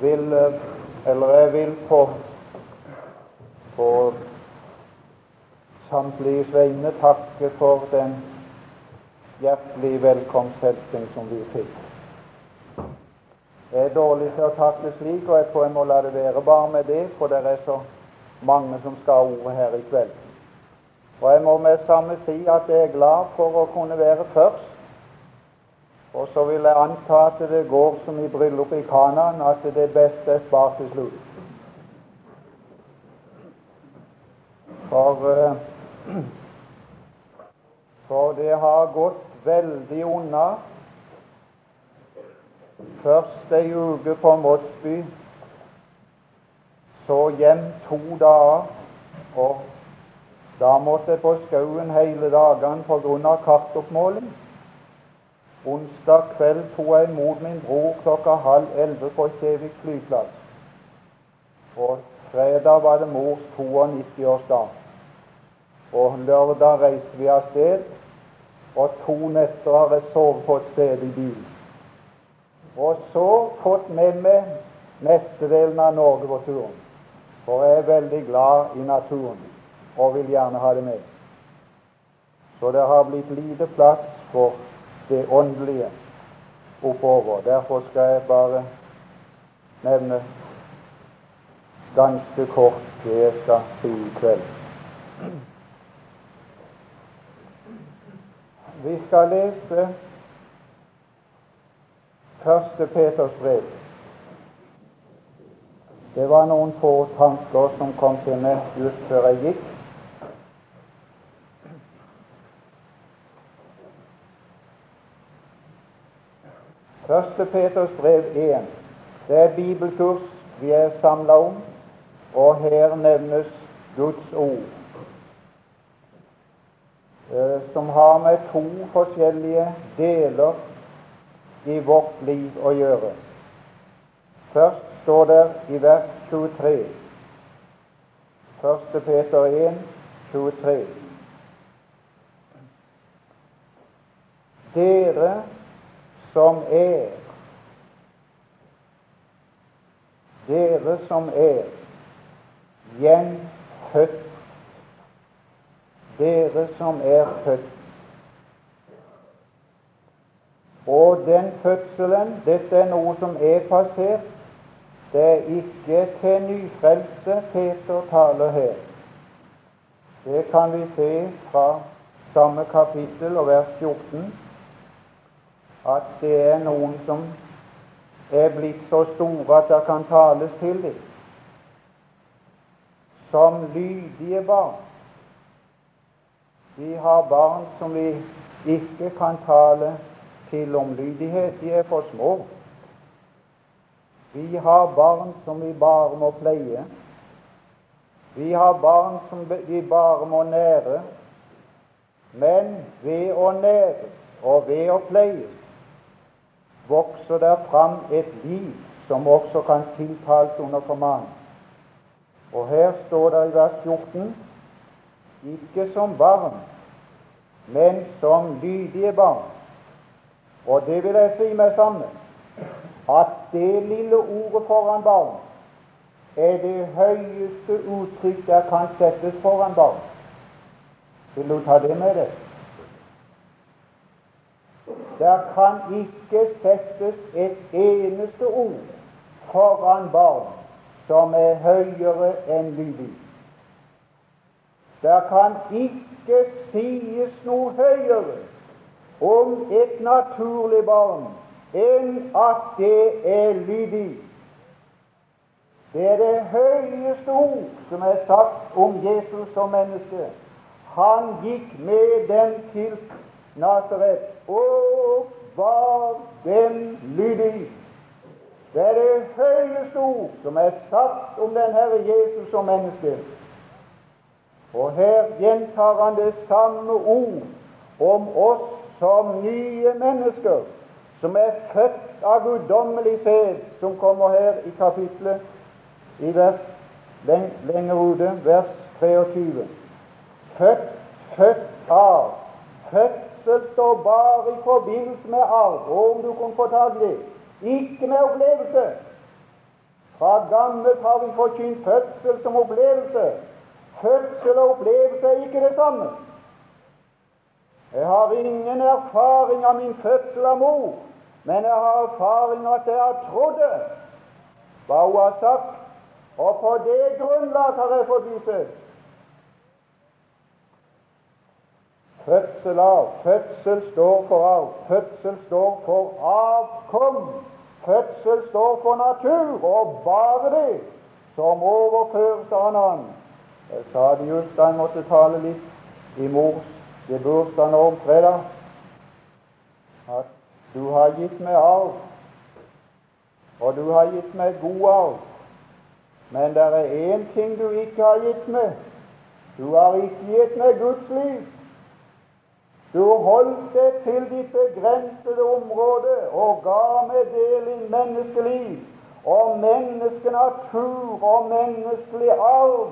vil Eller jeg vil på, på samtliges vegne takke for den hjertelige velkomsthelsing som vi fikk. Jeg er dårlig til å takle slik, og jeg tror jeg må la det være bare med det, for det er så mange som skal ha ordet her i kveld. Og jeg må med samme si at jeg er glad for å kunne være først. Og så vil jeg anta at det går som i bryllupet i Kanaan, at det beste er spart til slutt. For, eh, for det har gått veldig unna. Først ei uke på Måsby, så hjem to dager. og da måtte jeg på skauen hele dagene pga. kartoppmåling. Onsdag kveld tok jeg imot min bror klokka halv elleve på Kjevik flyplass. Og fredag var det mors 92-årsdag. Og lørdag reiste vi av sted, og to netter har jeg sovet på et sted i bilen. Og så fått med meg mestedelen av Norge på turen. For jeg er veldig glad i naturen og vil gjerne ha det med. Så det har blitt lite plass for det åndelige oppover. Derfor skal jeg bare nevne ganske kort det jeg skal si i kveld. Vi skal lese første Peters brev. Det var noen få tanker som kom til meg just før jeg gikk. Første Peters brev 1. Det er bibelkurs vi er samla om, og her nevnes Guds ord, eh, som har med to forskjellige deler i vårt liv å gjøre. Først står det i vers 23. Første Peter 1, 23. Dere som er Dere som er gjenfødt. Dere som er født. Og den fødselen, dette er noe som er passert. Det er ikke til nyfrelste Peter taler her. Det kan vi se fra samme kapittel og vers 14 at det er noen som er blitt så store at det kan tales til dem. Som lydige barn. Vi har barn som vi ikke kan tale til om lydighet. De er for små. Vi har barn som vi bare må pleie. Vi har barn som vi bare må nære. Men ved å nære og ved å pleie vokser der fram et liv som også kan tiltales under formann. Og her står det i vers 14 ikke som barn, men som lydige barn. Og det vil jeg si meg sammen at det lille ordet foran barn er det høyeste uttrykk der kan settes foran barn. Vil du ta det med deg? Der kan ikke settes et eneste ord foran barn som er høyere enn lydig. Der kan ikke sies noe høyere om et naturlig barn enn at det er lydig. Det er det høyeste ord som er sagt om Jesus som menneske. Han gikk med dem til Nasaret og var dem lydig. Det er det høyeste ord som er sagt om den Herre Jesus som menneske. Og her gjentar han det samme ord om oss som nye mennesker, som er født av guddommelig sæd, som kommer her i kapitlet i vers lenger ute, vers 23. Født, født av, født Fødsel står bare i forbindelse med arv, om du kunne få tak det. Ikke med opplevelse. Fra gammelt har vi forkynt fødsel som opplevelse. Fødsel og opplevelse er ikke det samme. Jeg har ingen erfaring av min fødsel av mor, men jeg har erfaring av at jeg har trodd hva hun har sagt, og på det grunnlag har jeg fått vite Fødsel av. Fødsel står for arv. Fødsel står for avkom. Fødsel står for natur, og bare det som overføres av en annen. Jeg sa det just da jeg måtte tale litt i mors gebursdag nå om fredag, at du har gitt meg arv, og du har gitt meg god arv. Men det er én ting du ikke har gitt meg. Du har ikke gitt meg Guds liv. Du holdt deg til ditt begrensede område og ga meg del i menneskeliv og menneskenatur og menneskelig arv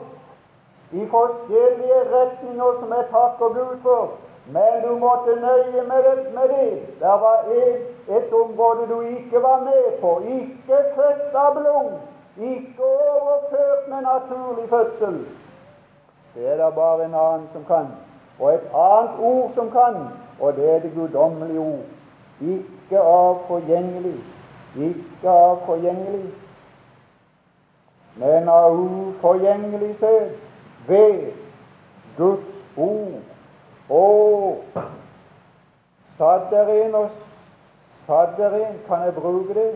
i forskjellige retninger som jeg takker Gud for. Men du måtte nøye med det. Med det. Det var et, et område du ikke var med på. Ikke født av blod. Ikke overført med naturlig fødsel. Det er det bare en annen som kan og et annet ord som kan, og det er det guddommelige ord. Ikke av forgjengelig, ikke av forgjengelig, men av uforgjengelig sæd, ved Guds ord. Og satt der en og satt der en, kan jeg bruke det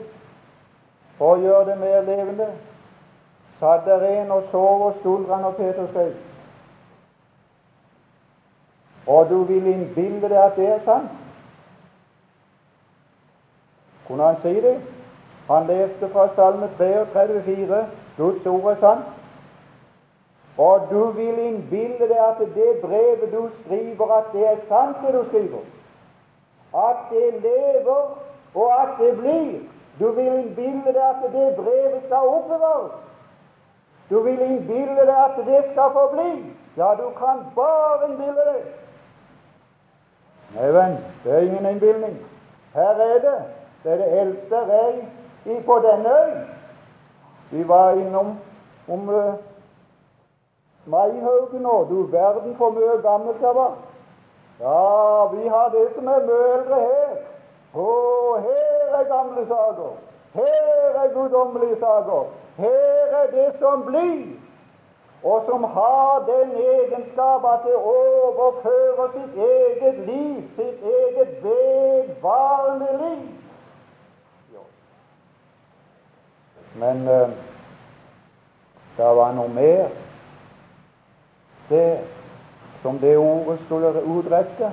for å gjøre det mer levende? Satt der en og så over skuldrene av Peter skrev og du vil innbille deg at det er sant. Kunne han si det? Han leste fra Salme 33, 33,4 Guds ord er sant. Og du vil innbille deg at det brevet du skriver, at det er sant, det du skriver. At det lever, og at det blir. Du vil innbille deg at det brevet skal oppbevares. Du vil innbille deg at det skal forbli. Ja, du kan bare innbille deg. Nei, det er ingen innbilning. Her er det. Det er det eldste rei på denne øy. Vi var innom om uh, Maihaugen nå. Du verden for mye gammelt det var. Ja, vi har det som er mye eldre her. Å, her er gamle saker. Her er guddommelige saker. Her er det som blir og som har den egenskap at det overfører sitt eget liv, sitt eget vedvarende liv. Men uh, det var noe mer det som det ordet skulle utrette.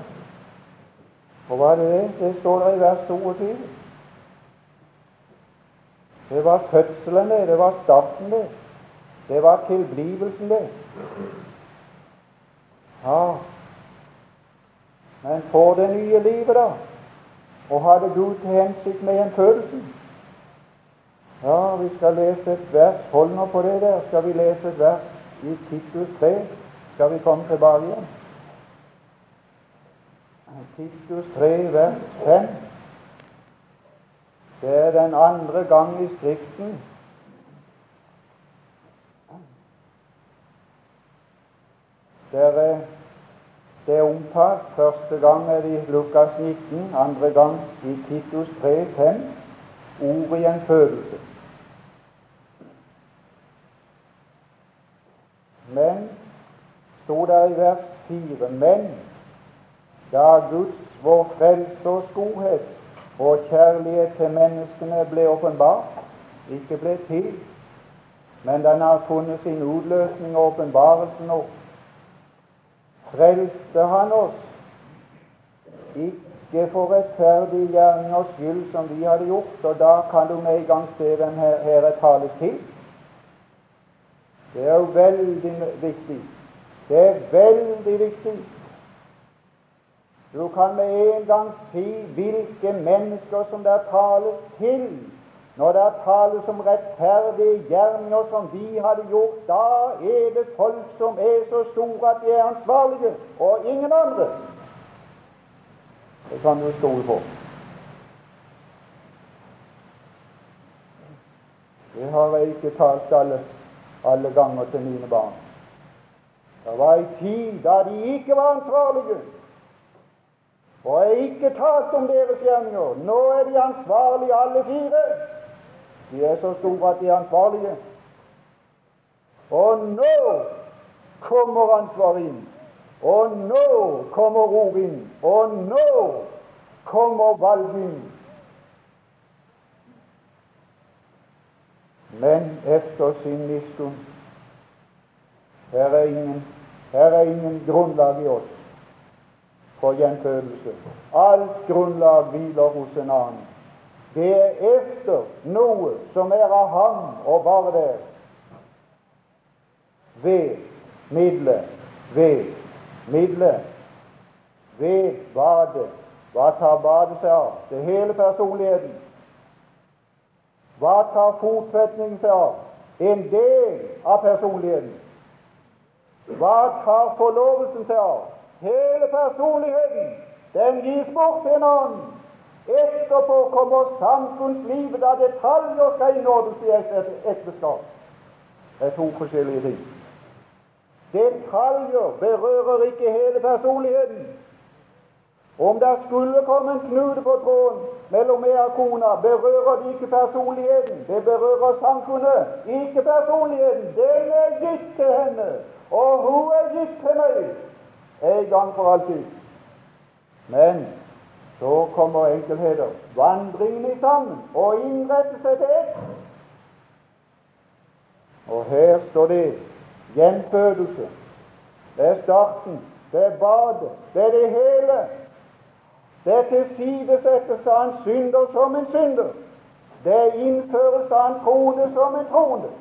Og hva er det? Det står der i vers 22. Det var fødselen, det. Det var starten, det. Det var tilblivelsen, det. Ja, men for det nye livet, da, og hadde Gud til hensikt med gjenfødelsen Ja, vi skal lese et vers. Hold nå på det der. Skal vi lese et vers i Titus 3? Skal vi komme tilbake igjen? Titus 3, vers 5. Det er den andre gang i Skriften Der er det er omtalt. Første gang er det i Lukas 19, andre gang i Titus 3, 5. Ordet gjenfødelse. Men, sto der i vers 4, men da Guds, vår frelsers godhet og kjærlighet til menneskene ble åpenbart, ikke ble til, men den har funnet sin utløsning og åpenbarelse nå frelste han oss ikke for rettferdige gjerningers skyld som vi hadde gjort, og da kan du med en gang se hvem her, her er tales til. Det er jo veldig viktig. Det er veldig viktig. Du kan med en gang si hvilke mennesker som det er tales til når det er tale om rettferdige gjerninger som vi hadde gjort, da er det folk som er så store at de er ansvarlige, og ingen andre. Det kan du stole på. Det har jeg ikke talt alle, alle ganger til mine barn. Det var ei tid da de ikke var ansvarlige. Og jeg ikke talt om deres gjerninger. Nå er de ansvarlige alle fire. De er så store at de er ansvarlige. Og nå kommer ansvaret inn. Og nå kommer ro inn. Og nå kommer valg inn. Men efter sin miskunn her er ingen, her er ingen grunnlag i oss for gjenfødelse. Alt grunnlag hviler hos en annen. Det er efter noe som er av ham og bare det, Ved middelet, ved middelet, ved badet. Hva tar badet seg av? Det hele personligheten. Hva tar fotfestningen seg av? En del av personligheten. Hva tar forlovelsen seg av? Hele personligheten. Den gis bort til en annen. Etterpå kommer samfunnslivet, da detaljer skal innordnes i ekteskap. Det er to forskjellige ting. Detaljer berører ikke hele personligheten. Om det skulle komme en knute på tråden mellom meg og kona, berører det ikke personligheten. Det berører samfunnet, ikke personligheten. Den er gitt til henne, og hun er gitt til meg en gang for alltid. Men så kommer enkelheter. Vandringen i sammen og innrette seg til ett. Og her står det gjenfødelse. Det er starten. Det er badet. Det er det hele. Det er tilsidesettelse av en synder som en synder. Det er innførelse av en troende som en troende.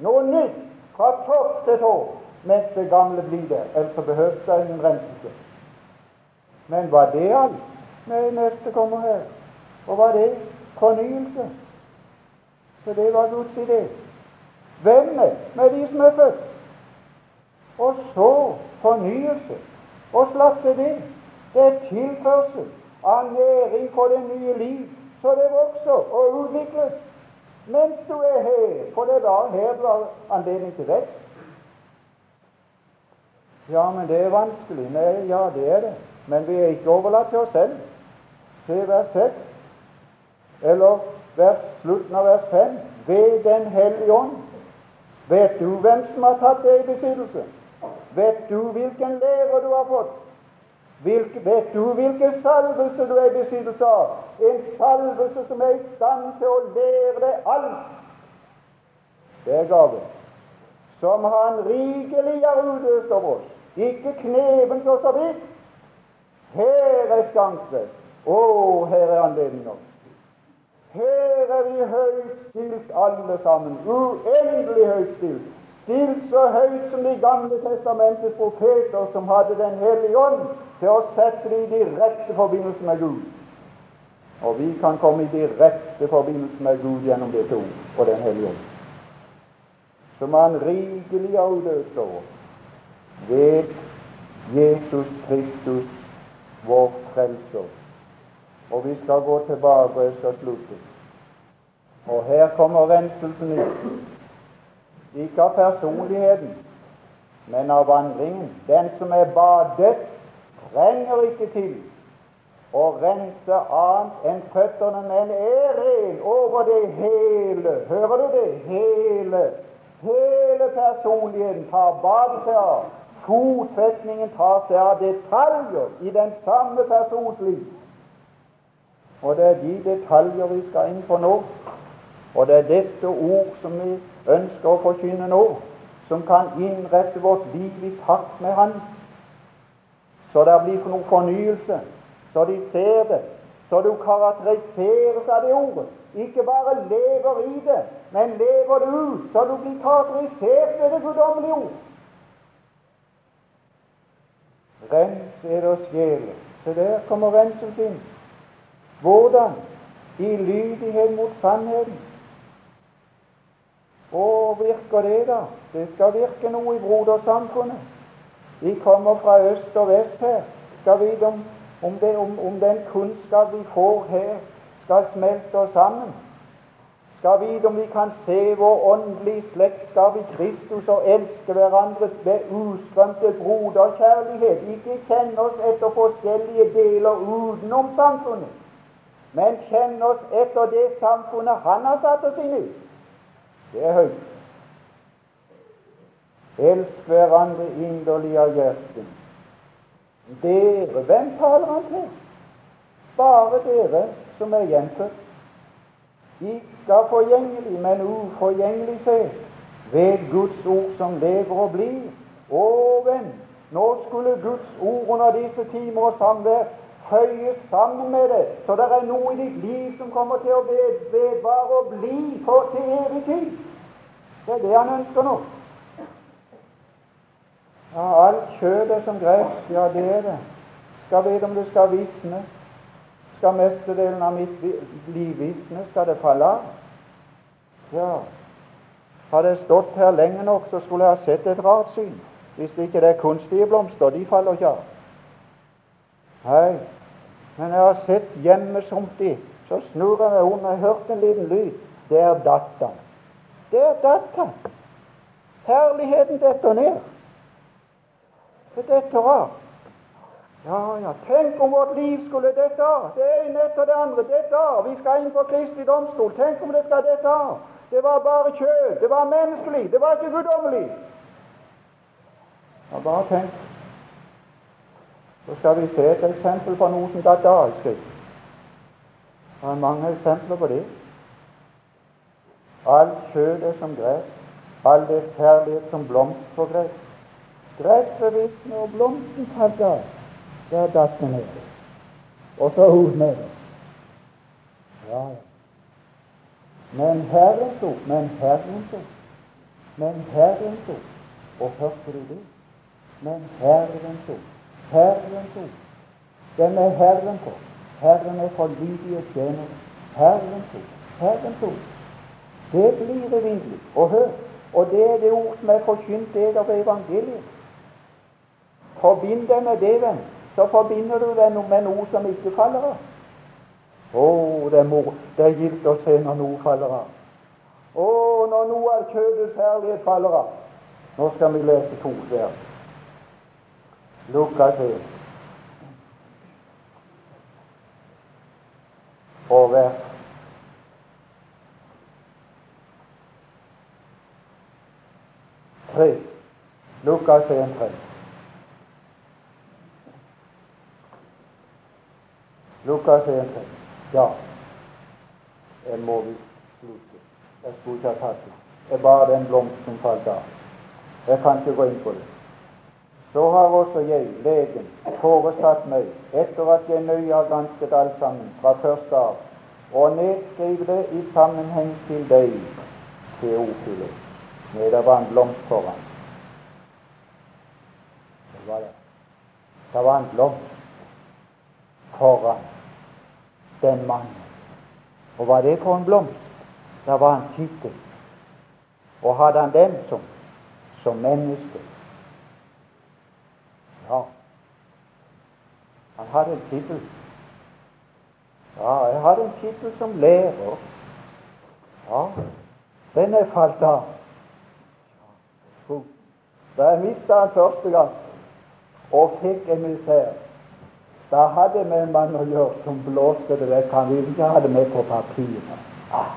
Noe nytt fra topp til tå, mens det gamle blir der. Ellers behøves det ingen renselse. Men var det alt? Nei, neste kommer her. Og hva er det fornyelse? Så det var Guds idé. Hvem er med de som er født? Og så fornyelse. Og slags er det? Det er tilførsel av næring for det nye liv, så det vokser og utvikles mens du er her, for det er da her du har anledning til vekst. Ja, men det er vanskelig. Nei, ja, det er det. Men vi er ikke overlatt til oss selv. Se vers 6, eller vers, slutten av vers 5. Ved Den hellige ånd. Vet du hvem som har tatt det i besittelse? Vet du hvilken lærer du har fått? Hvilke, vet du hvilken salvelse du er i besittelse av? En salvelse som er i stand til å lære deg alt. Det er gaven. Som Han rikelig har utøst over oss. Ikke kneven så så vidt. Her er skanse. Å, her er anledninger. Her er vi høyt stilt alle sammen. Uendelig høyt stilt stilt så høyt som De gamle testamentets profeter, som hadde Den hellige ånd til å sette det i direkte forbindelse med Gud. Og vi kan komme i direkte forbindelse med Gud gjennom det to og Den hellige ånd. Som Han rikelig avløser ved Jesus Kristus, vår Frelser. Og vi skal gå tilbake og skal slutte. Og her kommer renselsen ut. ikke av personligheten, men av vandringen. Den som er badet, trenger ikke til å rense annet enn føttene, men er ren over det hele. Hører du det? Hele. Hele personligheten tar badet seg av. Fotfestningen tar seg av detaljer i den samme persons liv. Og det er de detaljer vi skal inn på nå. Og det er dette ord som vi ønsker å forkynne nå, som kan innrette vårt liv i takt med Han, så det blir noe fornyelse, så de ser det, så du karakteriseres av det ordet. Ikke bare lever i det, men lever det ut, så du blir karakterisert ved det guddommelige ord. Rens eders sjeler. Se der kommer renselse inn. Hvordan? I lydighet mot sannheten. Og virker det, da? Det skal virke noe i brodersamfunnet. Vi kommer fra øst og vest her. Skal vite om, om, om, om den kunnskap vi får her, skal smelte oss sammen. Skal vite om vi kan se vår åndelige slektskap i Kristus og elske hverandre ved ustrømte broderkjærlighet. Ikke kjenne oss etter forskjellige deler utenom samfunnet, men kjenne oss etter det samfunnet Han har satt oss inn i. Det er høyt. Elsk hverandre inderlig av hjertet. Dere, hvem taler han til? Bare dere som er gjenfødt. Ikke av forgjengelig, men uforgjengelig se, ved Guds ord som lever og blir. Å, venn, nå skulle Guds ord under disse timer og samvær føyes sammen med det, så det er noe i ditt liv som kommer til å vedvare og bli for til evig tid. Det er det han ønsker nå. Ja, alt kjødet som gress, ja, det er det. Skal vite om det skal visne skal mestedelen av mitt liv visne? Skal det falle av? Ja, hadde jeg stått her lenge nok, så skulle jeg ha sett et rart syn. Hvis det ikke er kunstige blomster, de faller ikke av. Nei, men jeg har sett hjemmesomt i, så snur jeg meg om, jeg hørte en liten lyd. Der datt han. Der datt han. Herligheten detter ned. Det detter av. Ja, ja, tenk om vårt liv skulle dette av. Det ene etter det andre. Dette av. Vi skal inn for Kristi domstol. Tenk om det skal dette av. Det var bare kjød. Det var menneskelig. Det var ikke guddommelig. Ja, bare tenk. Så skal vi se et eksempel på noe som datt dalskritt. Det er mange eksempler på det. Alt kjød er som gress. All dets kjærlighet som blomst på gress. Gresset visner, og blomsten faller av. Der datt det ned. Og så med det. Ja, ja. Men Herrens ord, men Herrens ord, men Herrens ord. Og hørte du det? Men Herrens ord, Herrens ord. Den er Herren på. Herren er for lydige tjenere. Herrens ord, Herrens ord. Det blir uvinnelig. Og hør, og det er det ord som er forkynt deg av evangeliet. Forbind deg med det, venn så forbinder du det med noe som ikke faller av. Å, det er, mor, det er gildt å se når noe faller av. Å, når noe av kjødets herlighet faller av. Nå skal vi lese to vers. Lukas 1. Og vers tre. Lukas 1, 3. Lukas 1. Ja, jeg må vi slutte. Jeg skulle ikke ha tatt det. Det er bare den blomsten som falt av. Jeg kan ikke gå inn på det. Så har også jeg, legen, foresatt meg, etter at jeg nøye har gransket alt sammen fra første av, og nedskrive det i sammenheng til deg, Teofilus. Nei, det var en blomst foran. Det var det. Det var en blomst foran den mannen. Og var det for en blomst? Da var han tittel. Og hadde han den som, som menneske Ja, han hadde en tittel. Ja, jeg hadde en tittel som lærer. Ja, den er falt av. Da jeg mista han første gang og fikk en misere da hadde vi en mann å gjøre som blåste det vekk. Han ville ikke ha det med på papiret. Ah.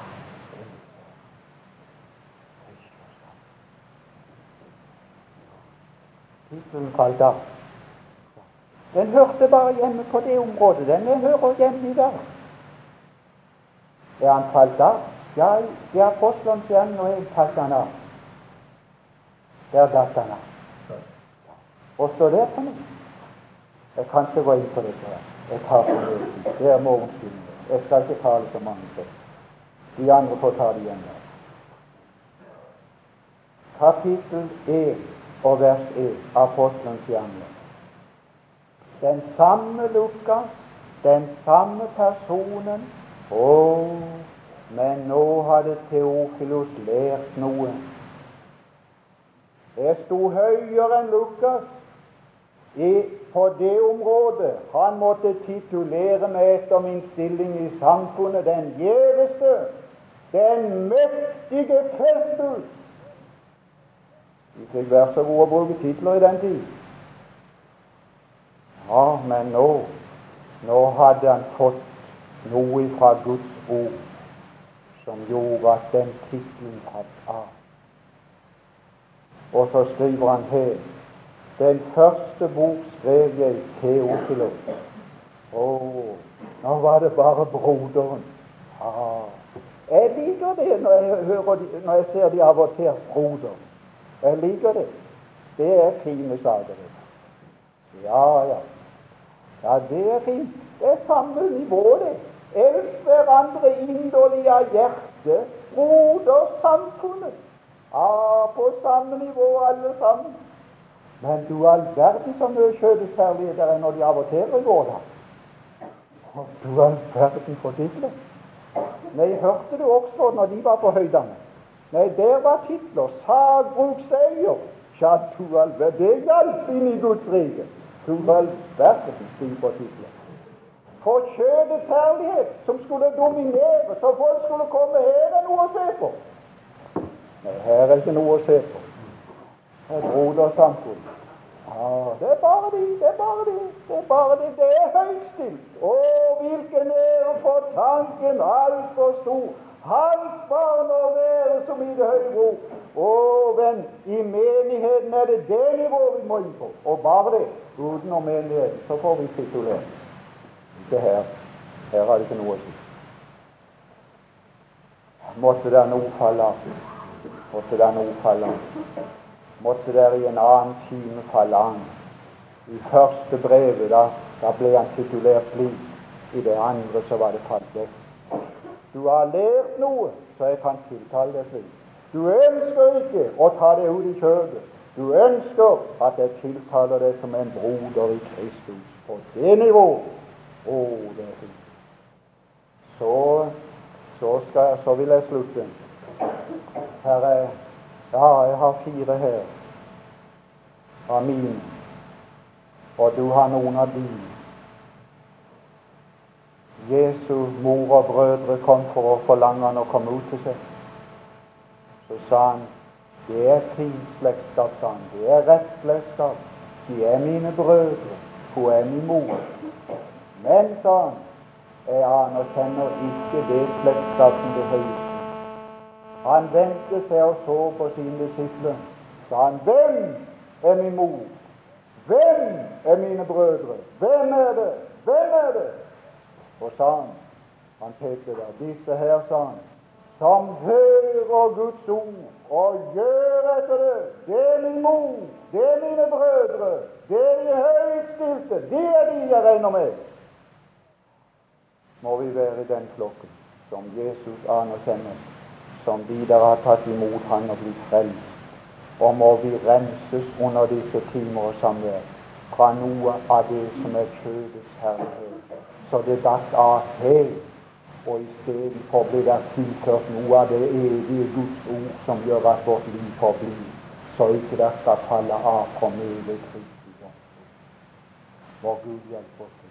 Falt av. Den hørte bare hjemme på det området. Den hører hjemme i verden. Er han falt av? Ja, i apostelens hjem og jeg falt han av. Der datt han av. Og står der på nytt. Jeg kan ikke gå inn på dette. her. Jeg tar fornøyelsen. Det er morgenstunden. Jeg skal ikke tale så mange steder. De andre får ta det igjen. Kapittel 1 og vers 1 av Apostelens gjerninger. Den samme Lukas, den samme personen. Å, men nå hadde Teofilos lært noe. Jeg sto høyere enn Lukas i, på det området. Han måtte titulere meg etter min stilling i samfunnet den gjeveste Den mektige Kristus. Vi fikk være så gode å bruke titler i den tid. Ja, men nå nå hadde han fått noe fra Guds ord som gjorde at den tittelen tatt av. Og så skriver han her Den første bok skrev jeg Teofilos. Å, nå var det bare broderen. Ah. Jeg liker det når jeg, hører når jeg ser de av og til broder. Jeg liker det. Det er fine saker. Ja, ja. Ja, det er fint. Det er samme nivå, det. Elsk hverandre inderlig av hjertet. Brodersamfunnet. Ah, på samme nivå alle sammen. Men du all verden så mye kjødekjærlighet der er når de aborterer dag. Du all verden for titler. Nei, hørte du også når de var på høydene? Nei, der var titler. Sagbrukseier. Tja, du all verden. Det hjalp inn i Guds rike. Du all verden sto på titler. For kjødekjærlighet som skulle dominere, så folk skulle komme her, er noe å se på. Nei, her er ikke noe å se på. Det er brodersamfunn. Ja, det er bare de, det er bare de, det er bare de. Det er høystilt. Å, hvilken ære for tanken altfor stor. Hans barn å være som i det høye ro. Å, venn, i menigheten er det det nivået vi må inn på. Og bare det. Utenom menigheten så får vi titulere. Ikke her. Her har det ikke noe å si. Måtte det noe falle av måtte den ord falle an. Måtte der i en annen time falle an. I første brevet da, da ble han titulert slik. I det andre så var det falt vekk. Du har lært noe, så jeg kan tiltale deg slik. Du ønsker ikke å ta det ut i kjødet. Du ønsker at jeg tiltaler deg som en broder i Kristus. På det nivået. Å, det er fint. Så, så, skal, så vil jeg slutte. Her er Ja, jeg har fire her av mine, og du har noen av dine. Jesu mor og brødre kom for å forlange han å komme ut til seg. Så sa han det er fint slektskap, sa han. Det er rett slektskap. De er mine brødre. Hun er min mor. Men, sa han, jeg anerkjenner ikke det slektskap som det høyeste. Han vendte seg og så på sine disipler. Sa han, 'Hvem er min mor? Hvem er mine brødre? Hvem er det? Hvem er det?' Og sa han, han pekte der, 'Disse her', sa han, 'som hører Guds ord og gjør etter det'. Det er min mor, det er mine brødre, det er de høytstilte, det er de jeg regner med. Må vi være i den flokken som Jesus anerkjenner som videre har tatt imot Han og blitt frelst. Og må vi renses under disse timer og samvær fra noe av det som er kjødets herlighet. Så det datt av helt, og istedenfor blir det tilført noe av det evige Guds ord som gjør at vårt liv forblir, så ikke det skal falle av fra mølet Kristi. Vår Gud hjelper oss.